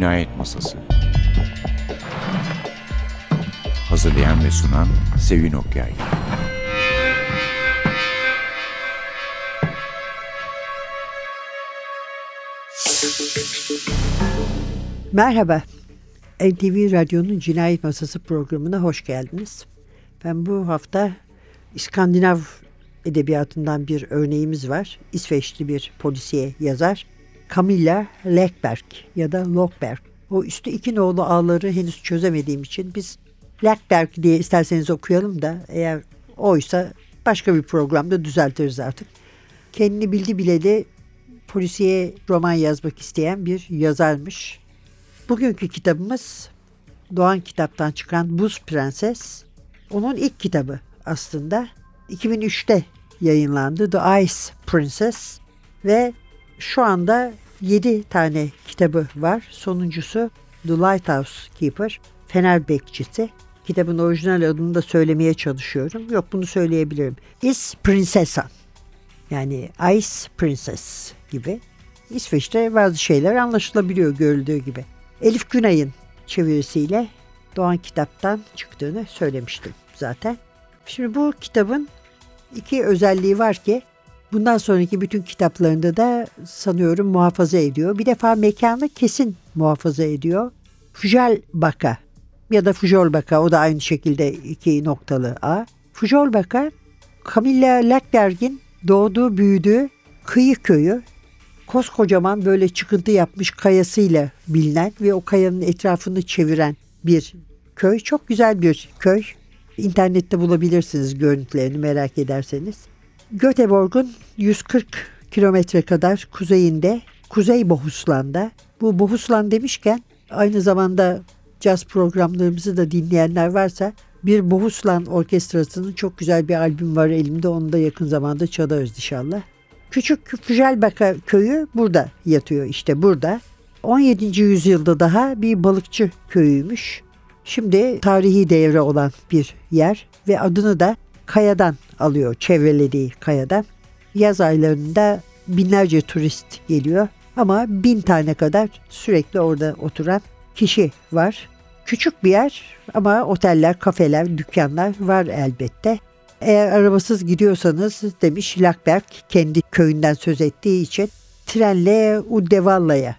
Cinayet Masası Hazırlayan ve sunan Sevin Okyay Merhaba, NTV Radyo'nun Cinayet Masası programına hoş geldiniz. Ben bu hafta İskandinav edebiyatından bir örneğimiz var. İsveçli bir polisiye yazar. Camilla Lekberg ya da Lokberg. O üstü iki nolu ağları henüz çözemediğim için biz Lekberg diye isterseniz okuyalım da eğer oysa başka bir programda düzeltiriz artık. Kendini bildi bile de polisiye roman yazmak isteyen bir yazarmış. Bugünkü kitabımız Doğan kitaptan çıkan Buz Prenses. Onun ilk kitabı aslında. 2003'te yayınlandı The Ice Princess ve şu anda 7 tane kitabı var. Sonuncusu The Lighthouse Keeper, Fener Bekçisi. Kitabın orijinal adını da söylemeye çalışıyorum. Yok bunu söyleyebilirim. Is Princessa. Yani Ice Princess gibi. İsveç'te bazı şeyler anlaşılabiliyor görüldüğü gibi. Elif Günay'ın çevirisiyle Doğan Kitap'tan çıktığını söylemiştim zaten. Şimdi bu kitabın iki özelliği var ki bundan sonraki bütün kitaplarında da sanıyorum muhafaza ediyor. Bir defa mekanı kesin muhafaza ediyor. Fujalbaka ya da Fujolbaka o da aynı şekilde iki noktalı A. Fujolbaka Camilla Lackberg'in doğduğu büyüdüğü kıyı köyü koskocaman böyle çıkıntı yapmış kayasıyla bilinen ve o kayanın etrafını çeviren bir köy. Çok güzel bir köy. İnternette bulabilirsiniz görüntülerini merak ederseniz. Göteborg'un 140 kilometre kadar kuzeyinde, Kuzey Bohuslan'da. Bu Bohuslan demişken aynı zamanda caz programlarımızı da dinleyenler varsa bir Bohuslan Orkestrası'nın çok güzel bir albüm var elimde. Onu da yakın zamanda çalarız inşallah. Küçük Füjelbaka köyü burada yatıyor işte burada. 17. yüzyılda daha bir balıkçı köyüymüş. Şimdi tarihi değeri olan bir yer ve adını da kayadan alıyor, çevrelediği kayadan. Yaz aylarında binlerce turist geliyor ama bin tane kadar sürekli orada oturan kişi var. Küçük bir yer ama oteller, kafeler, dükkanlar var elbette. Eğer arabasız gidiyorsanız demiş Lakberg kendi köyünden söz ettiği için trenle Uddevalla'ya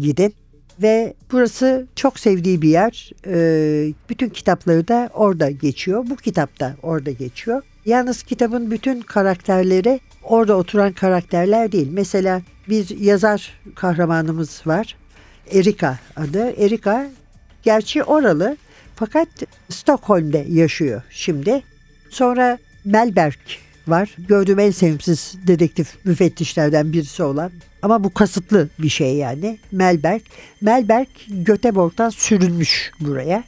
gidin. Ve burası çok sevdiği bir yer. Ee, bütün kitapları da orada geçiyor. Bu kitap da orada geçiyor. Yalnız kitabın bütün karakterleri orada oturan karakterler değil. Mesela bir yazar kahramanımız var. Erika adı. Erika gerçi oralı fakat Stockholm'de yaşıyor şimdi. Sonra Melberg var. Gördüğüm en sevimsiz dedektif müfettişlerden birisi olan ama bu kasıtlı bir şey yani. Melberg. Melberg Göteborg'dan sürülmüş buraya.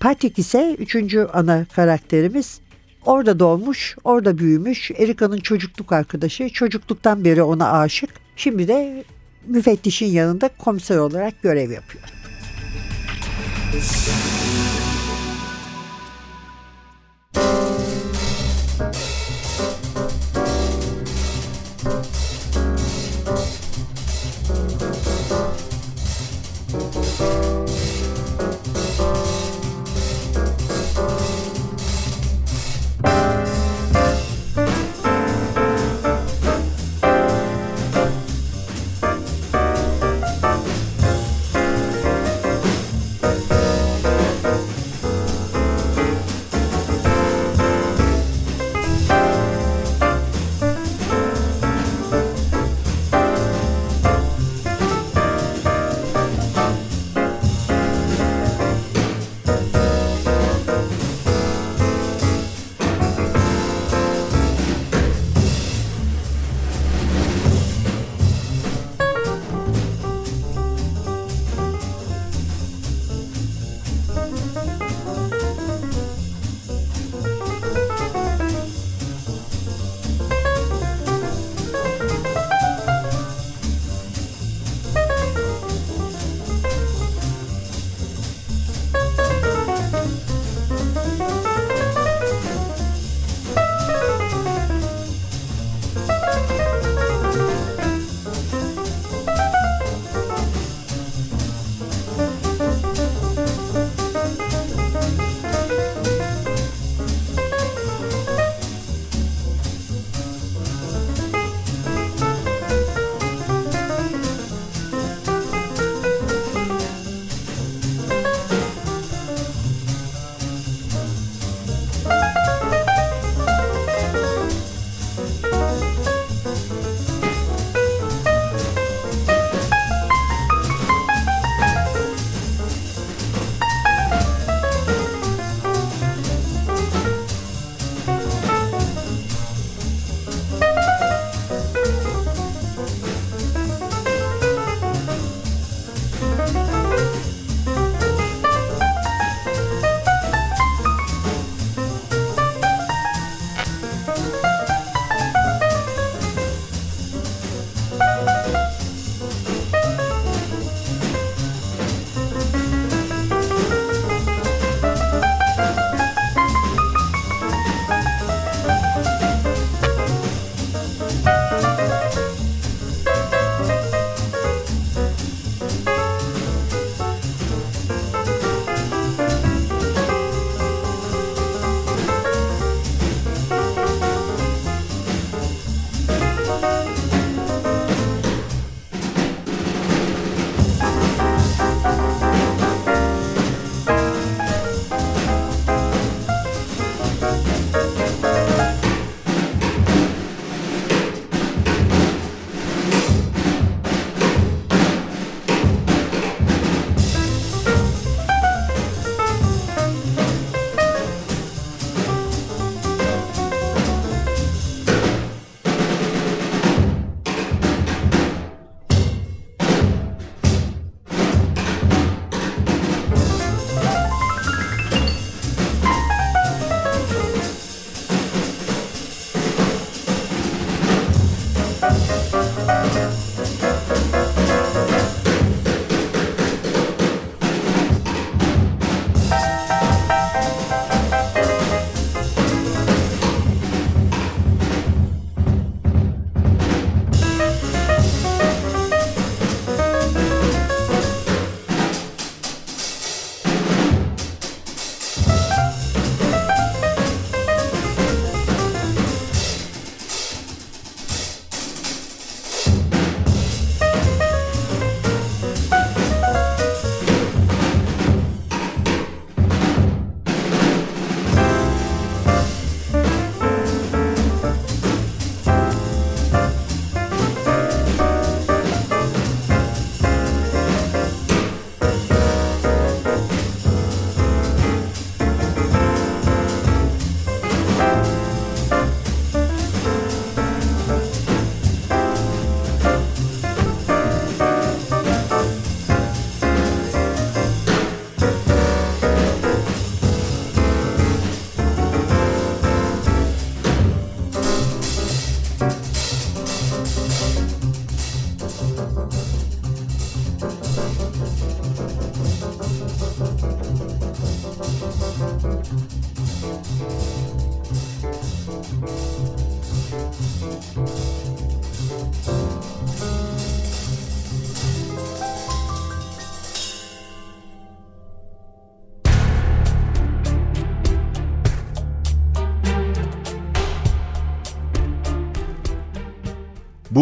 Patrick ise üçüncü ana karakterimiz. Orada doğmuş, orada büyümüş. Erika'nın çocukluk arkadaşı. Çocukluktan beri ona aşık. Şimdi de müfettişin yanında komiser olarak görev yapıyor.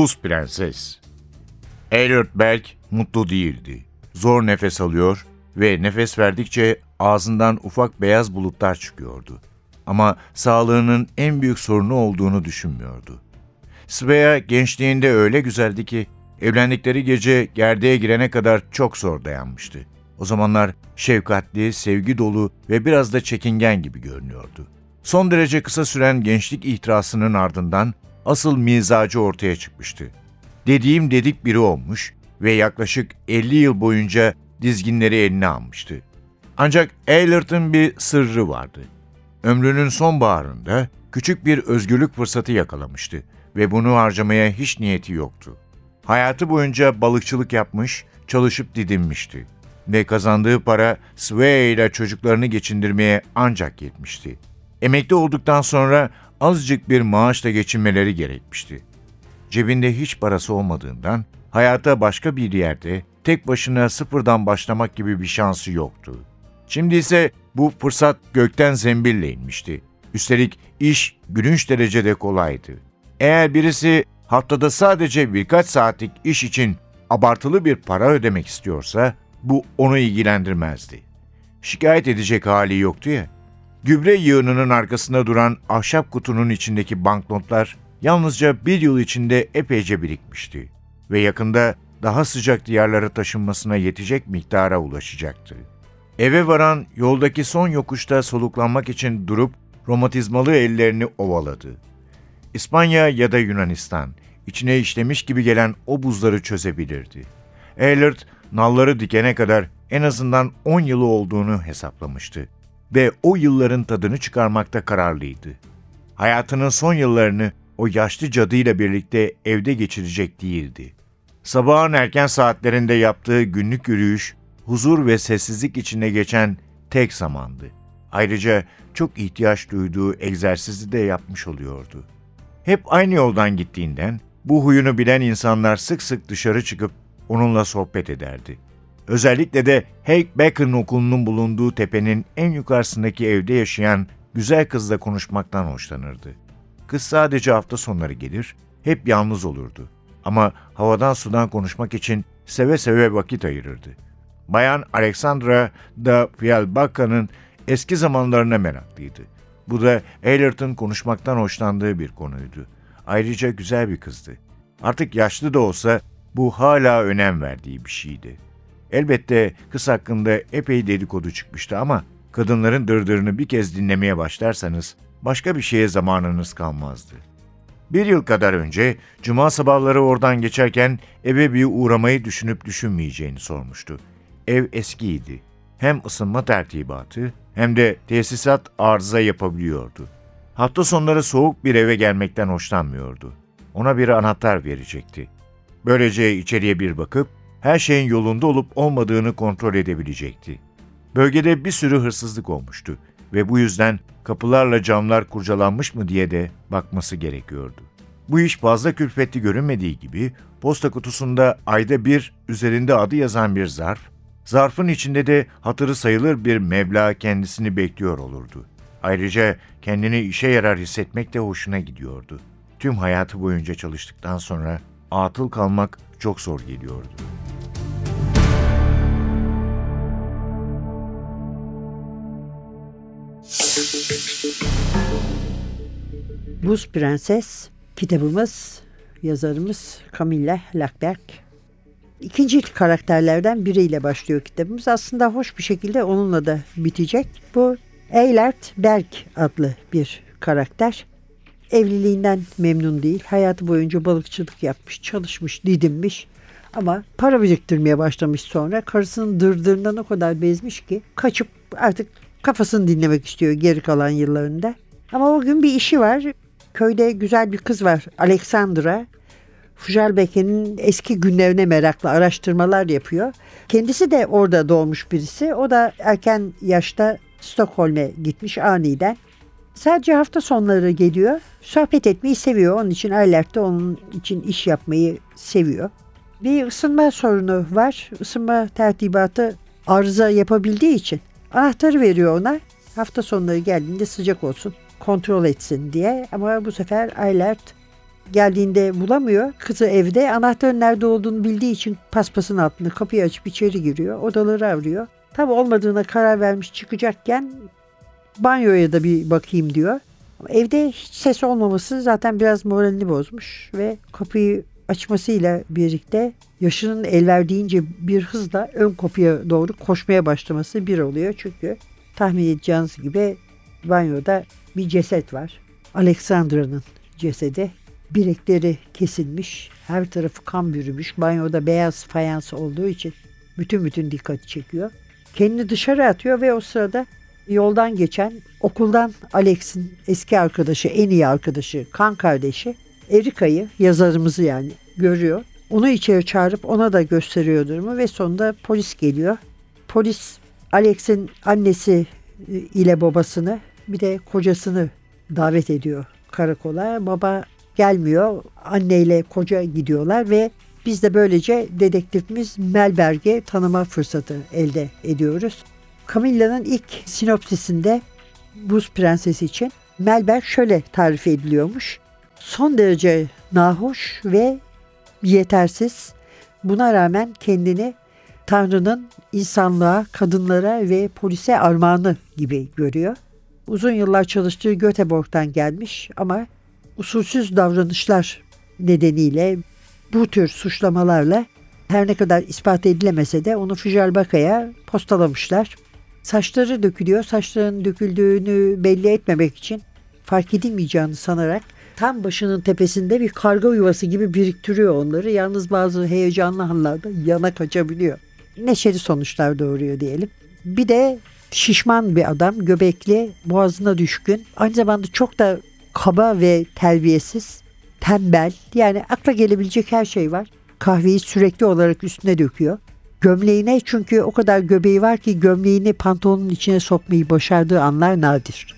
Buz Prenses Elliot Berg mutlu değildi. Zor nefes alıyor ve nefes verdikçe ağzından ufak beyaz bulutlar çıkıyordu. Ama sağlığının en büyük sorunu olduğunu düşünmüyordu. Svea gençliğinde öyle güzeldi ki evlendikleri gece gerdeğe girene kadar çok zor dayanmıştı. O zamanlar şefkatli, sevgi dolu ve biraz da çekingen gibi görünüyordu. Son derece kısa süren gençlik ihtirasının ardından asıl mizacı ortaya çıkmıştı. Dediğim dedik biri olmuş ve yaklaşık 50 yıl boyunca dizginleri eline almıştı. Ancak Eylert'ın bir sırrı vardı. Ömrünün son baharında küçük bir özgürlük fırsatı yakalamıştı ve bunu harcamaya hiç niyeti yoktu. Hayatı boyunca balıkçılık yapmış, çalışıp didinmişti ve kazandığı para Svea ile çocuklarını geçindirmeye ancak yetmişti. Emekli olduktan sonra azıcık bir maaşla geçinmeleri gerekmişti. Cebinde hiç parası olmadığından hayata başka bir yerde tek başına sıfırdan başlamak gibi bir şansı yoktu. Şimdi ise bu fırsat gökten zembille inmişti. Üstelik iş gülünç derecede kolaydı. Eğer birisi haftada sadece birkaç saatlik iş için abartılı bir para ödemek istiyorsa bu onu ilgilendirmezdi. Şikayet edecek hali yoktu ya. Gübre yığınının arkasında duran ahşap kutunun içindeki banknotlar yalnızca bir yıl içinde epeyce birikmişti ve yakında daha sıcak diyarlara taşınmasına yetecek miktara ulaşacaktı. Eve varan yoldaki son yokuşta soluklanmak için durup romatizmalı ellerini ovaladı. İspanya ya da Yunanistan, içine işlemiş gibi gelen o buzları çözebilirdi. Ehlert, nalları dikene kadar en azından 10 yılı olduğunu hesaplamıştı ve o yılların tadını çıkarmakta kararlıydı. Hayatının son yıllarını o yaşlı cadıyla birlikte evde geçirecek değildi. Sabahın erken saatlerinde yaptığı günlük yürüyüş, huzur ve sessizlik içinde geçen tek zamandı. Ayrıca çok ihtiyaç duyduğu egzersizi de yapmış oluyordu. Hep aynı yoldan gittiğinden bu huyunu bilen insanlar sık sık dışarı çıkıp onunla sohbet ederdi. Özellikle de Hank Becker'ın okulunun bulunduğu tepenin en yukarısındaki evde yaşayan güzel kızla konuşmaktan hoşlanırdı. Kız sadece hafta sonları gelir, hep yalnız olurdu. Ama havadan sudan konuşmak için seve seve vakit ayırırdı. Bayan Alexandra da Fialbaka'nın eski zamanlarına meraklıydı. Bu da Eylert'ın konuşmaktan hoşlandığı bir konuydu. Ayrıca güzel bir kızdı. Artık yaşlı da olsa bu hala önem verdiği bir şeydi. Elbette kız hakkında epey dedikodu çıkmıştı ama kadınların dırdırını bir kez dinlemeye başlarsanız başka bir şeye zamanınız kalmazdı. Bir yıl kadar önce cuma sabahları oradan geçerken eve bir uğramayı düşünüp düşünmeyeceğini sormuştu. Ev eskiydi. Hem ısınma tertibatı hem de tesisat arıza yapabiliyordu. Hafta sonları soğuk bir eve gelmekten hoşlanmıyordu. Ona bir anahtar verecekti. Böylece içeriye bir bakıp her şeyin yolunda olup olmadığını kontrol edebilecekti. Bölgede bir sürü hırsızlık olmuştu ve bu yüzden kapılarla camlar kurcalanmış mı diye de bakması gerekiyordu. Bu iş fazla külfetli görünmediği gibi posta kutusunda ayda bir üzerinde adı yazan bir zarf, zarfın içinde de hatırı sayılır bir meblağ kendisini bekliyor olurdu. Ayrıca kendini işe yarar hissetmek de hoşuna gidiyordu. Tüm hayatı boyunca çalıştıktan sonra atıl kalmak çok zor geliyordu. Buz Prenses kitabımız, yazarımız Camilla Lackberg. İkinci karakterlerden biriyle başlıyor kitabımız. Aslında hoş bir şekilde onunla da bitecek. Bu Eilert Berg adlı bir karakter. Evliliğinden memnun değil. Hayatı boyunca balıkçılık yapmış, çalışmış, didinmiş. Ama para biriktirmeye başlamış sonra. Karısının dırdırından o kadar bezmiş ki kaçıp artık kafasını dinlemek istiyor geri kalan yıllarında. Ama o gün bir işi var. Köyde güzel bir kız var Alexandra. Fujalbeke'nin eski günlerine meraklı araştırmalar yapıyor. Kendisi de orada doğmuş birisi. O da erken yaşta Stockholm'e gitmiş aniden. Sadece hafta sonları geliyor. Sohbet etmeyi seviyor. Onun için Aylert'te onun için iş yapmayı seviyor. Bir ısınma sorunu var. Isınma tertibatı arıza yapabildiği için anahtarı veriyor ona. Hafta sonları geldiğinde sıcak olsun kontrol etsin diye. Ama bu sefer Aylert geldiğinde bulamıyor. Kızı evde. Anahtarın nerede olduğunu bildiği için paspasın altında kapıyı açıp içeri giriyor. Odaları arıyor. Tam olmadığına karar vermiş çıkacakken banyoya da bir bakayım diyor. Evde hiç ses olmaması zaten biraz moralini bozmuş ve kapıyı açmasıyla birlikte yaşının el verdiğince bir hızla ön kapıya doğru koşmaya başlaması bir oluyor. Çünkü tahmin edeceğiniz gibi banyoda bir ceset var. Alexandra'nın cesedi. Bilekleri kesilmiş, her tarafı kan bürümüş. Banyoda beyaz fayans olduğu için bütün bütün dikkati çekiyor. Kendini dışarı atıyor ve o sırada yoldan geçen okuldan Alex'in eski arkadaşı, en iyi arkadaşı, kan kardeşi Erika'yı, yazarımızı yani görüyor. Onu içeri çağırıp ona da gösteriyor durumu ve sonunda polis geliyor. Polis Alex'in annesi e, ile babasını bir de kocasını davet ediyor karakola. Baba gelmiyor. Anneyle koca gidiyorlar ve biz de böylece dedektifimiz Melberg'i tanıma fırsatı elde ediyoruz. Camilla'nın ilk sinopsisinde Buz Prensesi için Melberg şöyle tarif ediliyormuş. Son derece nahoş ve yetersiz. Buna rağmen kendini Tanrı'nın insanlığa, kadınlara ve polise armağanı gibi görüyor. Uzun yıllar çalıştığı Göteborg'dan gelmiş ama usulsüz davranışlar nedeniyle bu tür suçlamalarla her ne kadar ispat edilemese de onu Fücerbaka'ya postalamışlar. Saçları dökülüyor. Saçların döküldüğünü belli etmemek için fark edilmeyeceğini sanarak tam başının tepesinde bir karga yuvası gibi biriktiriyor onları. Yalnız bazı heyecanlı anlarda yana kaçabiliyor. Neşeli sonuçlar doğuruyor diyelim. Bir de şişman bir adam, göbekli, boğazına düşkün. Aynı zamanda çok da kaba ve terbiyesiz, tembel. Yani akla gelebilecek her şey var. Kahveyi sürekli olarak üstüne döküyor. Gömleğine çünkü o kadar göbeği var ki gömleğini pantolonun içine sokmayı başardığı anlar nadir.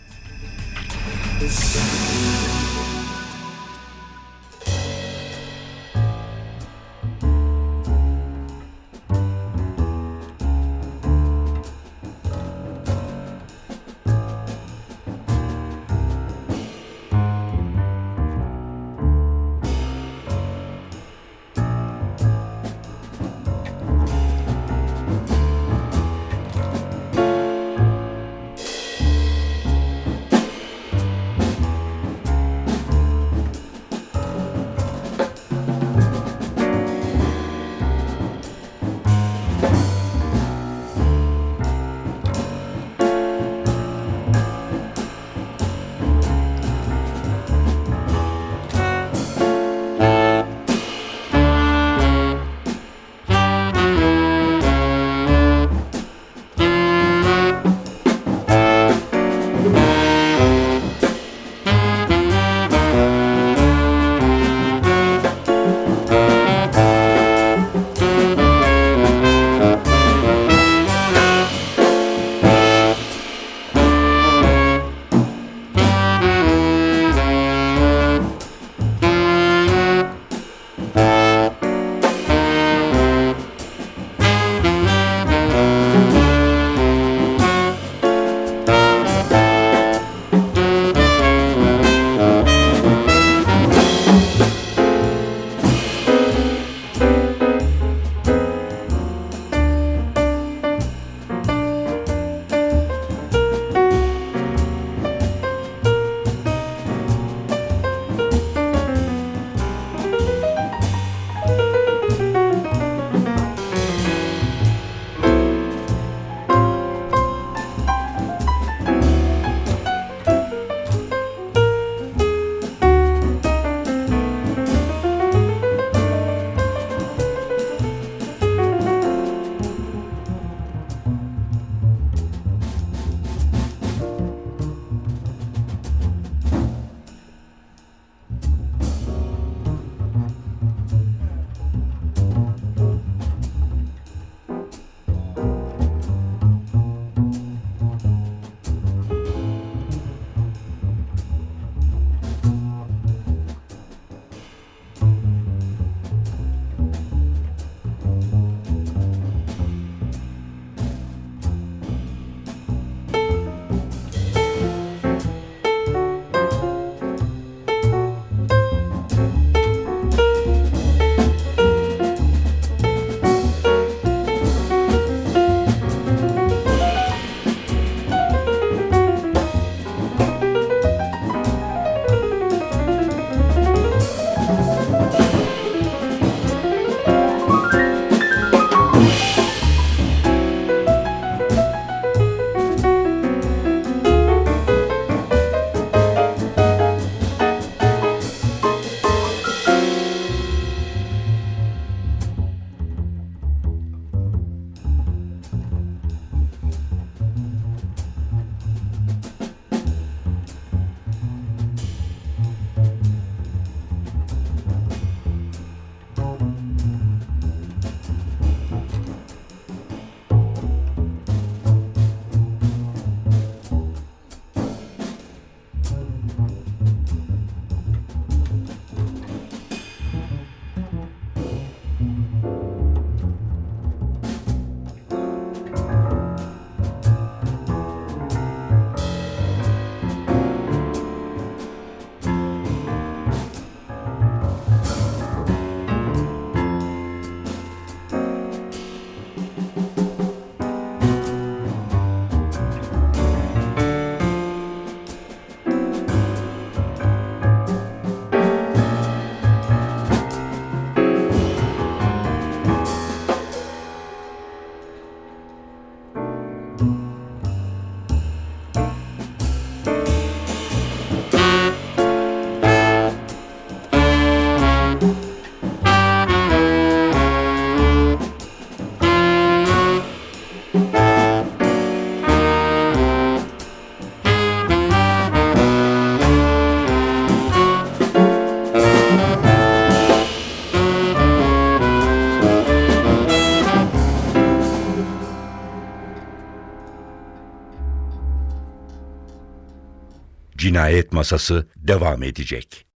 Masası devam edecek.